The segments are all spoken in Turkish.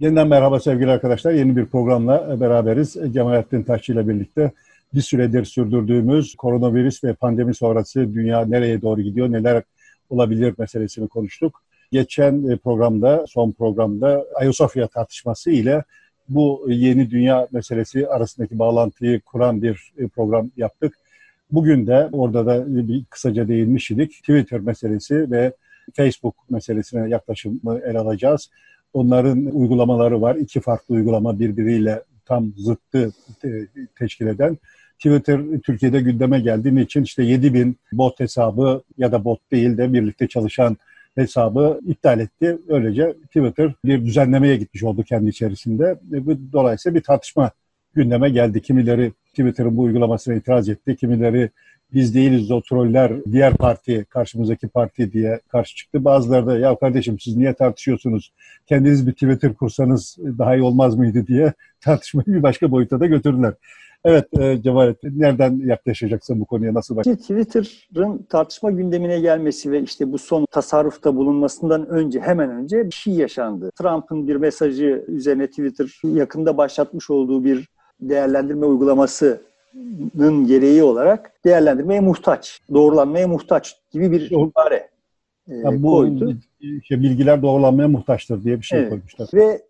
Yeniden merhaba sevgili arkadaşlar. Yeni bir programla beraberiz. Cemalettin Taşçı ile birlikte bir süredir sürdürdüğümüz koronavirüs ve pandemi sonrası dünya nereye doğru gidiyor, neler olabilir meselesini konuştuk. Geçen programda, son programda Ayasofya tartışması ile bu yeni dünya meselesi arasındaki bağlantıyı kuran bir program yaptık. Bugün de orada da bir kısaca değinmiştik. Twitter meselesi ve Facebook meselesine yaklaşımı ele alacağız. Onların uygulamaları var. İki farklı uygulama birbiriyle tam zıttı teşkil eden. Twitter Türkiye'de gündeme geldiği için işte 7 bin bot hesabı ya da bot değil de birlikte çalışan hesabı iptal etti. Öylece Twitter bir düzenlemeye gitmiş oldu kendi içerisinde. Dolayısıyla bir tartışma gündeme geldi. Kimileri Twitter'ın bu uygulamasına itiraz etti. Kimileri biz değiliz o troller diğer parti karşımızdaki parti diye karşı çıktı. Bazıları da ya kardeşim siz niye tartışıyorsunuz? Kendiniz bir Twitter kursanız daha iyi olmaz mıydı diye tartışmayı bir başka boyuta da götürdüler. Evet e, Cemalettin nereden yaklaşacaksın bu konuya nasıl bak? Twitter'ın tartışma gündemine gelmesi ve işte bu son tasarrufta bulunmasından önce hemen önce bir şey yaşandı. Trump'ın bir mesajı üzerine Twitter yakında başlatmış olduğu bir değerlendirme uygulamasının gereği olarak değerlendirmeye muhtaç, doğrulanmaya muhtaç gibi bir ibare e, bu koydu. Şey, bilgiler doğrulanmaya muhtaçtır diye bir şey evet. koymuşlar. Ve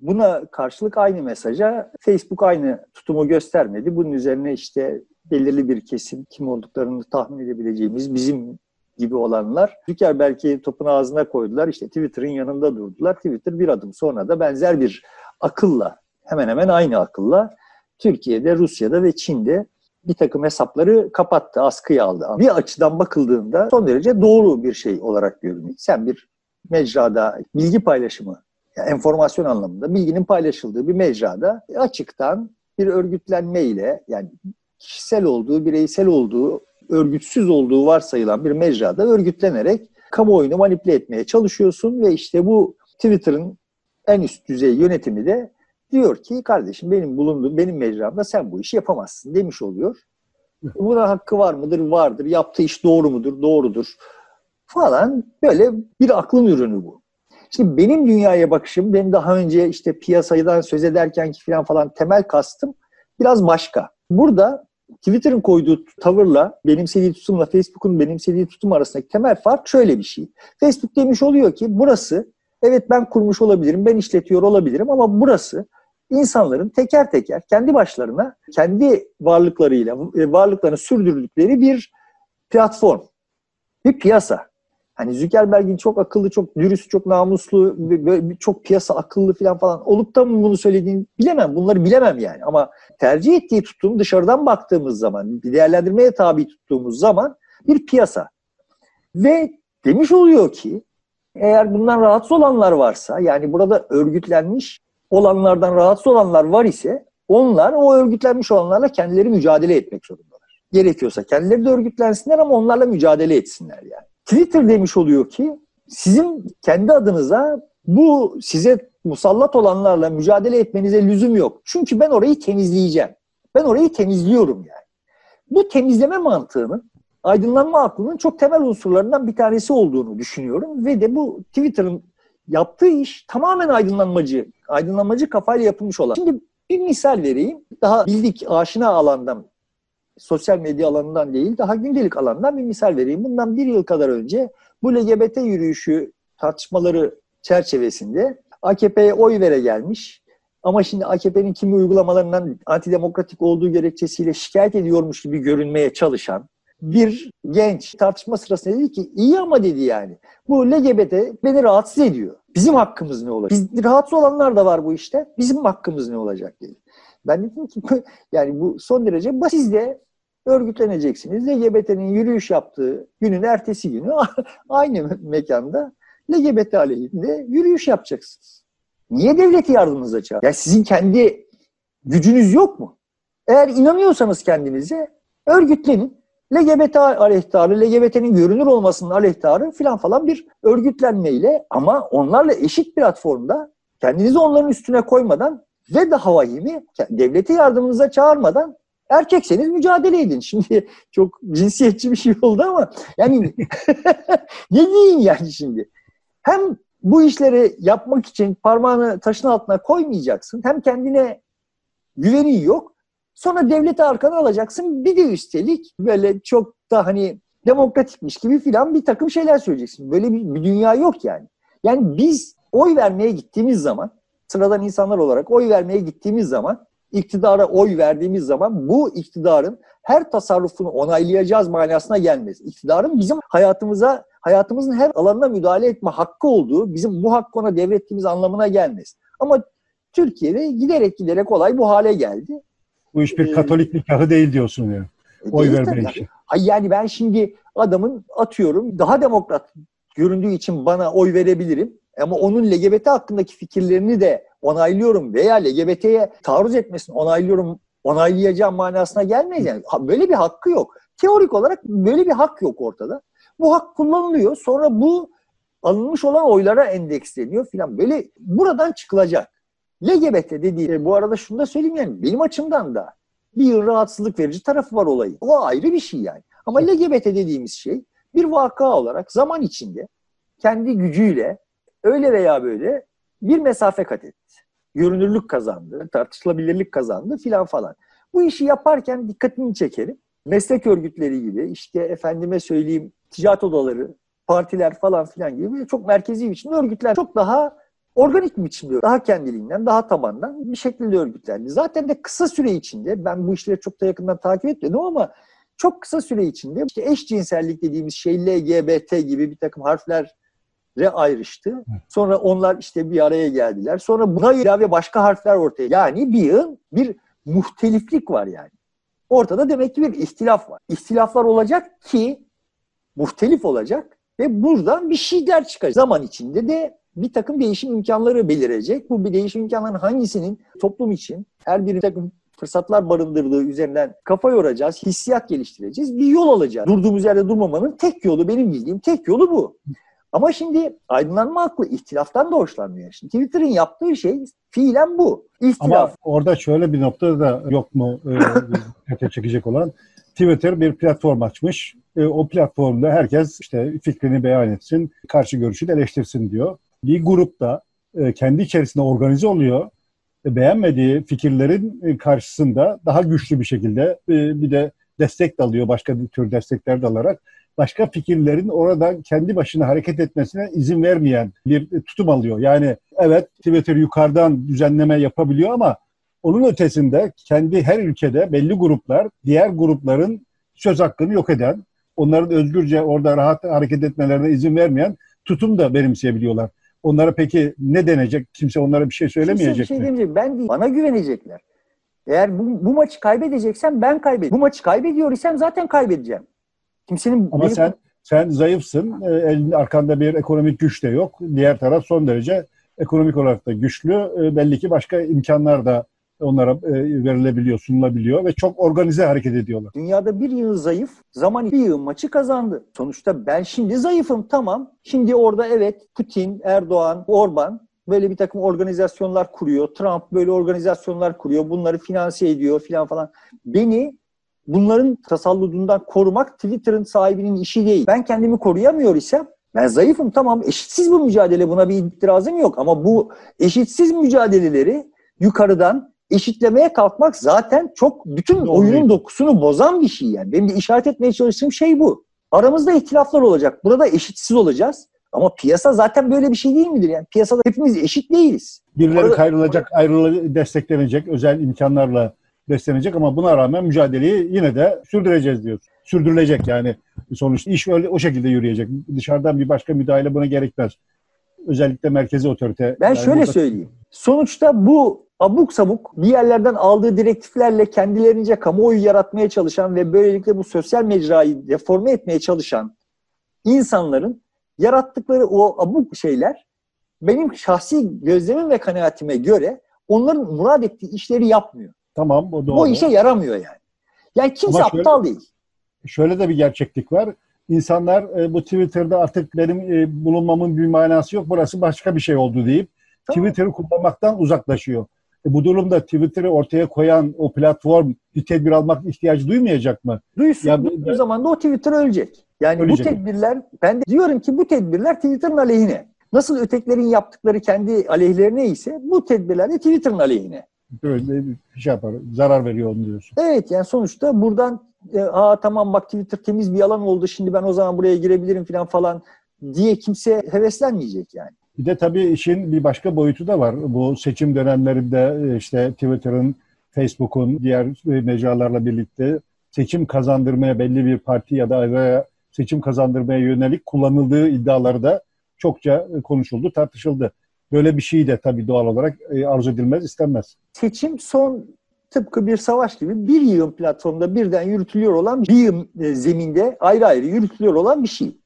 buna karşılık aynı mesaja Facebook aynı tutumu göstermedi. Bunun üzerine işte belirli bir kesim kim olduklarını tahmin edebileceğimiz bizim gibi olanlar belki topun ağzına koydular. İşte Twitter'ın yanında durdular. Twitter bir adım sonra da benzer bir akılla hemen hemen aynı akılla Türkiye'de, Rusya'da ve Çin'de bir takım hesapları kapattı, askıya aldı. Bir açıdan bakıldığında son derece doğru bir şey olarak görünüyor. Sen bir mecrada bilgi paylaşımı, yani enformasyon anlamında bilginin paylaşıldığı bir mecrada açıktan bir örgütlenme ile yani kişisel olduğu, bireysel olduğu, örgütsüz olduğu varsayılan bir mecrada örgütlenerek kamuoyunu manipüle etmeye çalışıyorsun ve işte bu Twitter'ın en üst düzey yönetimi de diyor ki kardeşim benim bulunduğum benim mecramda sen bu işi yapamazsın demiş oluyor. Buna hakkı var mıdır? Vardır. Yaptığı iş doğru mudur? Doğrudur. Falan böyle bir aklın ürünü bu. Şimdi benim dünyaya bakışım, benim daha önce işte piyasadan söz ederken ki falan falan temel kastım biraz başka. Burada Twitter'ın koyduğu tavırla, benimsediği tutumla Facebook'un benimsediği tutum arasındaki temel fark şöyle bir şey. Facebook demiş oluyor ki burası evet ben kurmuş olabilirim, ben işletiyor olabilirim ama burası insanların teker teker kendi başlarına kendi varlıklarıyla e, varlıklarını sürdürdükleri bir platform, bir piyasa. Hani Zuckerberg'in çok akıllı, çok dürüst, çok namuslu, çok piyasa akıllı falan falan olup da mı bunu söylediğini bilemem. Bunları bilemem yani. Ama tercih ettiği tutum dışarıdan baktığımız zaman, bir değerlendirmeye tabi tuttuğumuz zaman bir piyasa. Ve demiş oluyor ki eğer bundan rahatsız olanlar varsa, yani burada örgütlenmiş olanlardan rahatsız olanlar var ise onlar o örgütlenmiş olanlarla kendileri mücadele etmek zorundalar. Gerekiyorsa kendileri de örgütlensinler ama onlarla mücadele etsinler yani. Twitter demiş oluyor ki sizin kendi adınıza bu size musallat olanlarla mücadele etmenize lüzum yok. Çünkü ben orayı temizleyeceğim. Ben orayı temizliyorum yani. Bu temizleme mantığının aydınlanma aklının çok temel unsurlarından bir tanesi olduğunu düşünüyorum ve de bu Twitter'ın yaptığı iş tamamen aydınlanmacı, aydınlanmacı kafayla yapılmış olan. Şimdi bir misal vereyim. Daha bildik aşina alandan, sosyal medya alanından değil, daha gündelik alandan bir misal vereyim. Bundan bir yıl kadar önce bu LGBT yürüyüşü tartışmaları çerçevesinde AKP'ye oy vere gelmiş. Ama şimdi AKP'nin kimi uygulamalarından antidemokratik olduğu gerekçesiyle şikayet ediyormuş gibi görünmeye çalışan bir genç tartışma sırasında dedi ki iyi ama dedi yani. Bu LGBT beni rahatsız ediyor. Bizim hakkımız ne olacak? Biz, rahatsız olanlar da var bu işte. Bizim hakkımız ne olacak dedi. Ben dedim ki yani bu son derece basit. Siz de örgütleneceksiniz. LGBT'nin yürüyüş yaptığı günün ertesi günü aynı mekanda LGBT aleyhinde yürüyüş yapacaksınız. Niye devleti yardımınıza çağır? Yani sizin kendi gücünüz yok mu? Eğer inanıyorsanız kendinize örgütlenin. LGBT aleyhtarı, LGBT'nin görünür olmasının aleyhtarı filan falan bir örgütlenmeyle ama onlarla eşit platformda kendinizi onların üstüne koymadan ve daha vahimi devleti yardımınıza çağırmadan erkekseniz mücadele edin. Şimdi çok cinsiyetçi bir şey oldu ama yani ne diyeyim yani şimdi? Hem bu işleri yapmak için parmağını taşın altına koymayacaksın. Hem kendine güvenin yok. Sonra devleti arkana alacaksın. Bir de üstelik böyle çok da hani demokratikmiş gibi filan bir takım şeyler söyleyeceksin. Böyle bir, bir dünya yok yani. Yani biz oy vermeye gittiğimiz zaman, sıradan insanlar olarak oy vermeye gittiğimiz zaman, iktidara oy verdiğimiz zaman bu iktidarın her tasarrufunu onaylayacağız manasına gelmez. İktidarın bizim hayatımıza, hayatımızın her alanına müdahale etme hakkı olduğu, bizim bu hakkı ona devrettiğimiz anlamına gelmez. Ama Türkiye'de giderek giderek olay bu hale geldi. Bu iş bir ee, Katolik nikahı değil diyorsun. E, oy verme işi. Yani ben şimdi adamın atıyorum daha demokrat göründüğü için bana oy verebilirim. Ama onun LGBT hakkındaki fikirlerini de onaylıyorum veya LGBT'ye taarruz etmesini onaylıyorum, onaylayacağım manasına gelmez yani. Böyle bir hakkı yok. Teorik olarak böyle bir hak yok ortada. Bu hak kullanılıyor. Sonra bu alınmış olan oylara endeksleniyor filan. Böyle buradan çıkılacak. LGBT dediği, e, bu arada şunu da söyleyeyim yani benim açımdan da bir rahatsızlık verici tarafı var olayı. O ayrı bir şey yani. Ama LGBT dediğimiz şey bir vaka olarak zaman içinde kendi gücüyle öyle veya böyle bir mesafe kat etti. Görünürlük kazandı, tartışılabilirlik kazandı filan falan. Bu işi yaparken dikkatini çekerim. Meslek örgütleri gibi işte efendime söyleyeyim ticaret odaları, partiler falan filan gibi çok merkezi biçimde örgütler çok daha organik bir biçimde, daha kendiliğinden, daha tabandan bir şekilde örgütlendi. Zaten de kısa süre içinde, ben bu işleri çok da yakından takip etmedim ama çok kısa süre içinde işte eşcinsellik dediğimiz şey LGBT gibi bir takım harfler ayrıştı. Sonra onlar işte bir araya geldiler. Sonra buna ilave başka harfler ortaya. Yani bir yıl bir muhteliflik var yani. Ortada demek ki bir ihtilaf var. İhtilaflar olacak ki muhtelif olacak ve buradan bir şeyler çıkacak. Zaman içinde de bir takım değişim imkanları belirecek. Bu bir değişim imkanlarının hangisinin toplum için her bir takım fırsatlar barındırdığı üzerinden kafa yoracağız, hissiyat geliştireceğiz, bir yol alacağız. Durduğumuz yerde durmamanın tek yolu, benim bildiğim tek yolu bu. Ama şimdi aydınlanma aklı ihtilaftan da hoşlanmıyor. Şimdi Twitter'ın yaptığı şey fiilen bu. İhtilaf. Ama orada şöyle bir nokta da yok mu e, çekecek olan? Twitter bir platform açmış. E, o platformda herkes işte fikrini beyan etsin, karşı görüşü eleştirsin diyor. Bir grupta e, kendi içerisinde organize oluyor. E, beğenmediği fikirlerin e, karşısında daha güçlü bir şekilde e, bir de destek de alıyor, başka tür destekler de alarak başka fikirlerin orada kendi başına hareket etmesine izin vermeyen bir tutum alıyor. Yani evet Twitter yukarıdan düzenleme yapabiliyor ama onun ötesinde kendi her ülkede belli gruplar diğer grupların söz hakkını yok eden, onların özgürce orada rahat hareket etmelerine izin vermeyen tutum da benimseyebiliyorlar. Onlara peki ne denecek? Kimse onlara bir şey söylemeyecek Kimse bir şey mi? demeyecek. Ben değil. Bana güvenecekler. Eğer bu, bu maçı kaybedeceksem ben kaybedeceğim. Bu maçı kaybediyor isem zaten kaybedeceğim. Kimsenin Ama benim... sen sen zayıfsın. E, elinde arkanda bir ekonomik güç de yok. Diğer taraf son derece ekonomik olarak da güçlü. E, belli ki başka imkanlar da onlara e, verilebiliyor, sunulabiliyor ve çok organize hareket ediyorlar. Dünyada bir yıl zayıf, zaman bir yıl maçı kazandı. Sonuçta ben şimdi zayıfım tamam. Şimdi orada evet Putin, Erdoğan, Orban böyle bir takım organizasyonlar kuruyor. Trump böyle organizasyonlar kuruyor. Bunları finanse ediyor filan falan. Beni bunların tasalludundan korumak Twitter'ın sahibinin işi değil. Ben kendimi koruyamıyor isem ben zayıfım tamam eşitsiz bu mücadele buna bir itirazım yok ama bu eşitsiz mücadeleleri yukarıdan eşitlemeye kalkmak zaten çok bütün Doğru. oyunun dokusunu bozan bir şey yani. Benim de işaret etmeye çalıştığım şey bu. Aramızda ihtilaflar olacak. Burada eşitsiz olacağız. Ama piyasa zaten böyle bir şey değil midir? Yani piyasada hepimiz eşit değiliz. Birileri Orada, ayrılacak, desteklenecek özel imkanlarla beslenecek ama buna rağmen mücadeleyi yine de sürdüreceğiz diyor. Sürdürülecek yani sonuçta iş öyle o şekilde yürüyecek. Dışarıdan bir başka müdahale buna gerekmez. Özellikle merkezi otorite. Ben yani şöyle burada... söyleyeyim. Sonuçta bu abuk sabuk bir yerlerden aldığı direktiflerle kendilerince kamuoyu yaratmaya çalışan ve böylelikle bu sosyal mecrayı deforme etmeye çalışan insanların yarattıkları o abuk şeyler benim şahsi gözlemim ve kanaatime göre onların murad ettiği işleri yapmıyor. Tamam o doğru. Bu işe yaramıyor yani. Yani kimse Ama şöyle, aptal değil. Şöyle de bir gerçeklik var. İnsanlar e, bu Twitter'da artık benim e, bulunmamın bir manası yok. Burası başka bir şey oldu deyip tamam. Twitter'ı kullanmaktan uzaklaşıyor. E, bu durumda Twitter'ı ortaya koyan o platform bir tedbir almak ihtiyacı duymayacak mı? Duysun. Ya, bu ben, zaman da o Twitter ölecek. Yani ölecek. bu tedbirler, ben de diyorum ki bu tedbirler Twitter'ın aleyhine. Nasıl ötekilerin yaptıkları kendi aleyhlerine ise bu tedbirler de Twitter'ın aleyhine. Böyle bir şey yapar, zarar veriyor onu diyorsun. Evet yani sonuçta buradan e, Aa, tamam bak Twitter temiz bir alan oldu şimdi ben o zaman buraya girebilirim falan falan diye kimse heveslenmeyecek yani. Bir de tabii işin bir başka boyutu da var. Bu seçim dönemlerinde e, işte Twitter'ın, Facebook'un, diğer e, mecralarla birlikte seçim kazandırmaya belli bir parti ya da seçim kazandırmaya yönelik kullanıldığı iddiaları da çokça konuşuldu, tartışıldı. Böyle bir şey de tabii doğal olarak e, arzu edilmez, istenmez. Seçim son tıpkı bir savaş gibi bir yığın platformda birden yürütülüyor olan bir yığın zeminde ayrı ayrı yürütülüyor olan bir şey.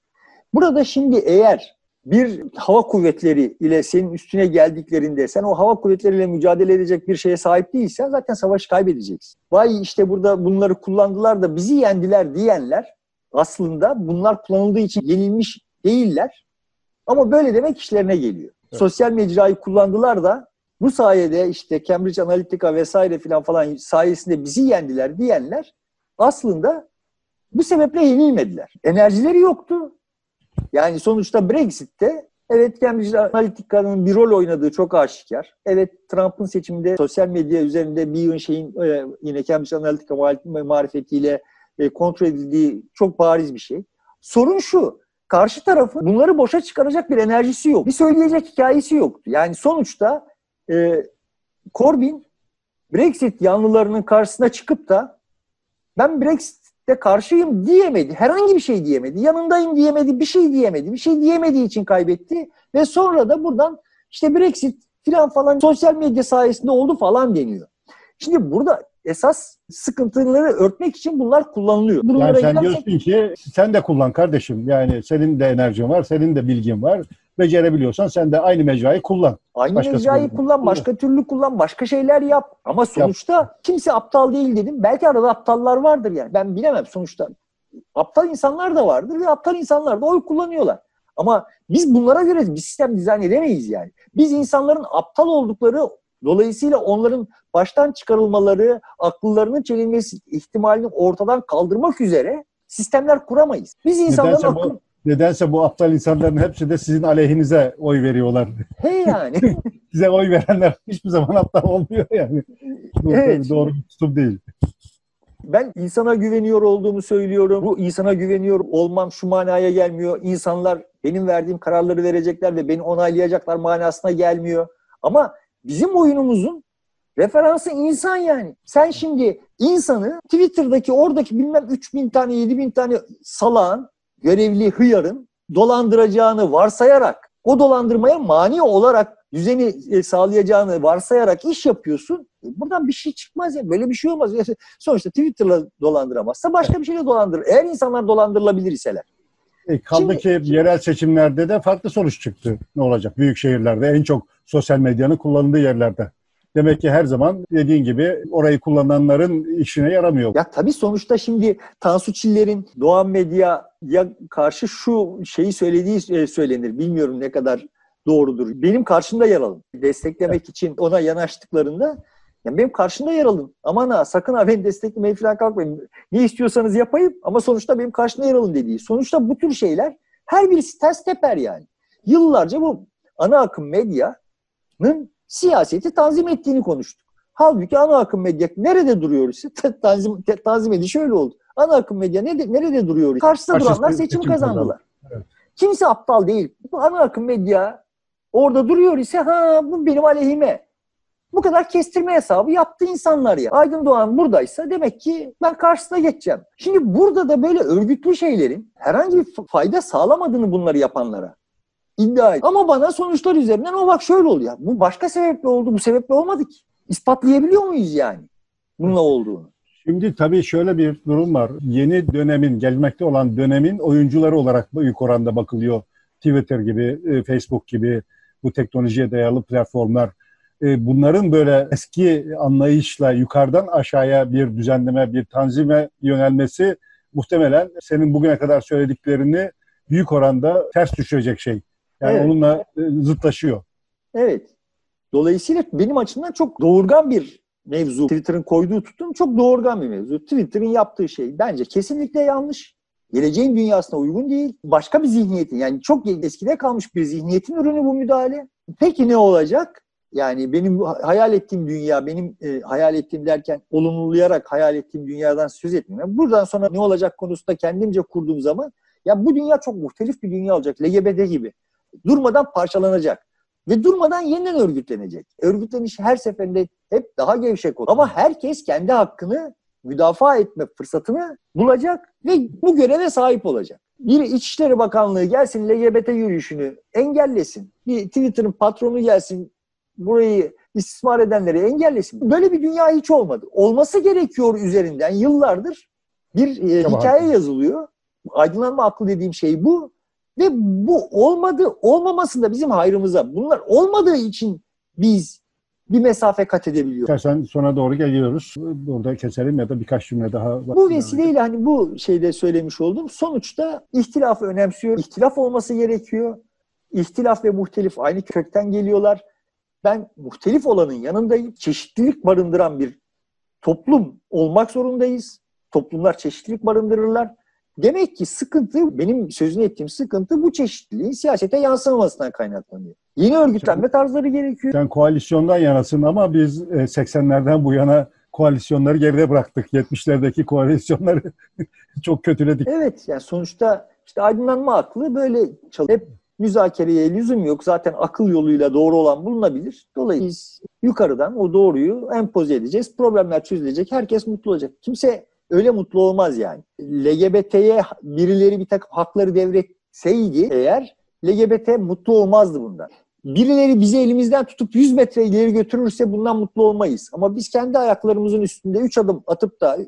Burada şimdi eğer bir hava kuvvetleri ile senin üstüne geldiklerinde sen o hava kuvvetleriyle mücadele edecek bir şeye sahip değilsen zaten savaşı kaybedeceksin. Vay işte burada bunları kullandılar da bizi yendiler diyenler aslında bunlar kullanıldığı için yenilmiş değiller. Ama böyle demek işlerine geliyor. Evet. Sosyal mecrayı kullandılar da bu sayede işte Cambridge Analytica vesaire filan falan sayesinde bizi yendiler diyenler aslında bu sebeple yenilmediler. Enerjileri yoktu. Yani sonuçta Brexit'te evet Cambridge Analytica'nın bir rol oynadığı çok aşikar. Evet Trump'ın seçiminde sosyal medya üzerinde bir yığın şeyin e, yine Cambridge Analytica marifetiyle e, kontrol edildiği çok bariz bir şey. Sorun şu, karşı tarafın bunları boşa çıkaracak bir enerjisi yok. Bir söyleyecek hikayesi yoktu. Yani sonuçta e, Corbyn Brexit yanlılarının karşısına çıkıp da ben Brexit de karşıyım diyemedi. Herhangi bir şey diyemedi. Yanındayım diyemedi. Bir şey diyemedi. Bir şey diyemediği için kaybetti. Ve sonra da buradan işte Brexit filan falan sosyal medya sayesinde oldu falan deniyor. Şimdi burada esas sıkıntıları örtmek için bunlar kullanılıyor. Bunlara yani sen gidersek... diyorsun ki sen de kullan kardeşim. Yani senin de enerjin var, senin de bilgin var. Becerebiliyorsan sen de aynı mecrayı kullan. Aynı Başkası mecrayı kullan, kullan, başka türlü kullan, başka şeyler yap. Ama sonuçta yap. kimse aptal değil dedim. Belki arada aptallar vardır yani. Ben bilemem sonuçta. Aptal insanlar da vardır ve aptal insanlar da oy kullanıyorlar. Ama biz bunlara göre bir sistem dizayn edemeyiz yani. Biz insanların aptal oldukları dolayısıyla onların baştan çıkarılmaları, akıllarının çelinmesi ihtimalini ortadan kaldırmak üzere sistemler kuramayız. Biz insanların akıl... nedense bu aptal insanların hepsi de sizin aleyhinize oy veriyorlar. He yani. Size oy verenler hiçbir zaman aptal olmuyor yani. Bu evet. doğru bir tutum değil. Ben insana güveniyor olduğumu söylüyorum. Bu insana güveniyor olmam şu manaya gelmiyor. İnsanlar benim verdiğim kararları verecekler ve beni onaylayacaklar manasına gelmiyor. Ama bizim oyunumuzun referansı insan yani. Sen şimdi insanı Twitter'daki oradaki bilmem 3000 tane 7000 tane salağın görevli hıyarın dolandıracağını varsayarak o dolandırmaya mani olarak düzeni e, sağlayacağını varsayarak iş yapıyorsun. E, buradan bir şey çıkmaz ya. Böyle bir şey olmaz. Sonuçta Twitter'la dolandıramazsa başka bir şeyle dolandırır. Eğer insanlar dolandırılabilir iseler. E, kaldı Şimdi, ki yerel seçimlerde de farklı sonuç çıktı. Ne olacak? Büyük şehirlerde en çok sosyal medyanın kullanıldığı yerlerde. Demek ki her zaman dediğin gibi orayı kullananların işine yaramıyor. Ya tabii sonuçta şimdi Tansu Çiller'in Doğan Medya'ya karşı şu şeyi söylediği e, söylenir. Bilmiyorum ne kadar doğrudur. Benim karşımda yer alın. Desteklemek evet. için ona yanaştıklarında yani benim karşımda yer alın. Aman ha sakın ha beni desteklemeye falan kalkmayın. Ne istiyorsanız yapayım ama sonuçta benim karşımda yer alın dediği. Sonuçta bu tür şeyler her birisi ters teper yani. Yıllarca bu ana akım medyanın siyaseti tanzim ettiğini konuştuk. Halbuki ana akım medya nerede duruyor ise tanzim, tanzim edici şöyle oldu. Ana akım medya nerede, nerede duruyor? Karşısında Karşısında duranlar seçim, seçim kazandılar. Evet. Kimse aptal değil. Bu ana akım medya orada duruyor ise ha bu benim aleyhime. Bu kadar kestirme hesabı yaptı insanlar ya. Aydın Doğan buradaysa demek ki ben karşısına geçeceğim. Şimdi burada da böyle örgütlü şeylerin herhangi bir fayda sağlamadığını bunları yapanlara iddia ediyor. Ama bana sonuçlar üzerinden o bak şöyle oluyor. Bu başka sebeple oldu, bu sebeple olmadı ki. İspatlayabiliyor muyuz yani bununla olduğunu? Şimdi tabii şöyle bir durum var. Yeni dönemin, gelmekte olan dönemin oyuncuları olarak büyük oranda bakılıyor. Twitter gibi, e, Facebook gibi bu teknolojiye dayalı platformlar. E, bunların böyle eski anlayışla yukarıdan aşağıya bir düzenleme, bir tanzime yönelmesi muhtemelen senin bugüne kadar söylediklerini büyük oranda ters düşürecek şey. Yani evet. onunla e, zıtlaşıyor. Evet. Dolayısıyla benim açımdan çok doğurgan bir mevzu. Twitter'ın koyduğu tutum çok doğurgan bir mevzu. Twitter'ın yaptığı şey bence kesinlikle yanlış. Geleceğin dünyasına uygun değil. Başka bir zihniyetin yani çok eskide kalmış bir zihniyetin ürünü bu müdahale. Peki ne olacak? Yani benim hayal ettiğim dünya, benim e, hayal ettiğim derken olumlulayarak hayal ettiğim dünyadan söz etmiyorum. Buradan sonra ne olacak konusunda kendimce kurduğum zaman ya bu dünya çok muhtelif bir dünya olacak. LGBT gibi. Durmadan parçalanacak. Ve durmadan yeniden örgütlenecek. Örgütleniş her seferinde hep daha gevşek olur. Ama herkes kendi hakkını müdafaa etme fırsatını bulacak ve bu göreve sahip olacak. Bir İçişleri Bakanlığı gelsin LGBT yürüyüşünü engellesin. Bir Twitter'ın patronu gelsin burayı istismar edenleri engellesin. Böyle bir dünya hiç olmadı. Olması gerekiyor üzerinden yıllardır bir e, hikaye yazılıyor. Aydınlanma aklı dediğim şey bu. Ve bu olmadı, olmaması da bizim hayrımıza. Bunlar olmadığı için biz bir mesafe kat edebiliyoruz. İstersen sona doğru geliyoruz. Burada keselim ya da birkaç cümle daha. Bu vesileyle hani bu şeyde söylemiş oldum. Sonuçta ihtilafı önemsiyor. İhtilaf olması gerekiyor. İhtilaf ve muhtelif aynı kökten geliyorlar. Ben muhtelif olanın yanındayım. Çeşitlilik barındıran bir toplum olmak zorundayız. Toplumlar çeşitlilik barındırırlar. Demek ki sıkıntı, benim sözünü ettiğim sıkıntı bu çeşitliliğin siyasete yansımamasından kaynaklanıyor. Yeni örgütlenme tarzları gerekiyor. Sen koalisyondan yanasın ama biz 80'lerden bu yana koalisyonları geride bıraktık. 70'lerdeki koalisyonları çok kötüledik. Evet, yani sonuçta işte aydınlanma aklı böyle çalışıyor. Hep müzakereye lüzum yok. Zaten akıl yoluyla doğru olan bulunabilir. Dolayısıyla biz yukarıdan o doğruyu empoze edeceğiz. Problemler çözülecek. Herkes mutlu olacak. Kimse öyle mutlu olmaz yani. LGBT'ye birileri bir takım hakları devretseydi eğer LGBT mutlu olmazdı bundan. Birileri bizi elimizden tutup 100 metre ileri götürürse bundan mutlu olmayız. Ama biz kendi ayaklarımızın üstünde 3 adım atıp da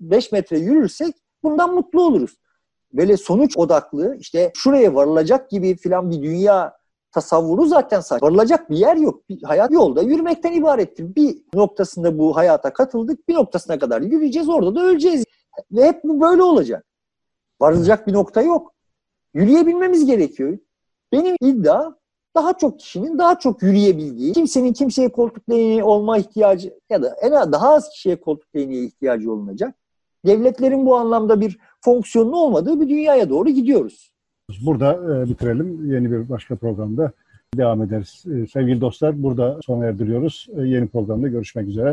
5 metre yürürsek bundan mutlu oluruz. Böyle sonuç odaklı işte şuraya varılacak gibi filan bir dünya tasavvuru zaten saçma. Varılacak bir yer yok. Bir hayat yolda yürümekten ibarettir. Bir noktasında bu hayata katıldık. Bir noktasına kadar yürüyeceğiz. Orada da öleceğiz. Ve hep bu böyle olacak. Varılacak bir nokta yok. Yürüyebilmemiz gerekiyor. Benim iddia daha çok kişinin daha çok yürüyebildiği, kimsenin kimseye koltuk değneği olma ihtiyacı ya da en az daha az kişiye koltuk değneği ihtiyacı olunacak. Devletlerin bu anlamda bir fonksiyonlu olmadığı bir dünyaya doğru gidiyoruz. Burada e, bitirelim. Yeni bir başka programda devam ederiz. E, sevgili dostlar burada sona erdiriyoruz. E, yeni programda görüşmek üzere.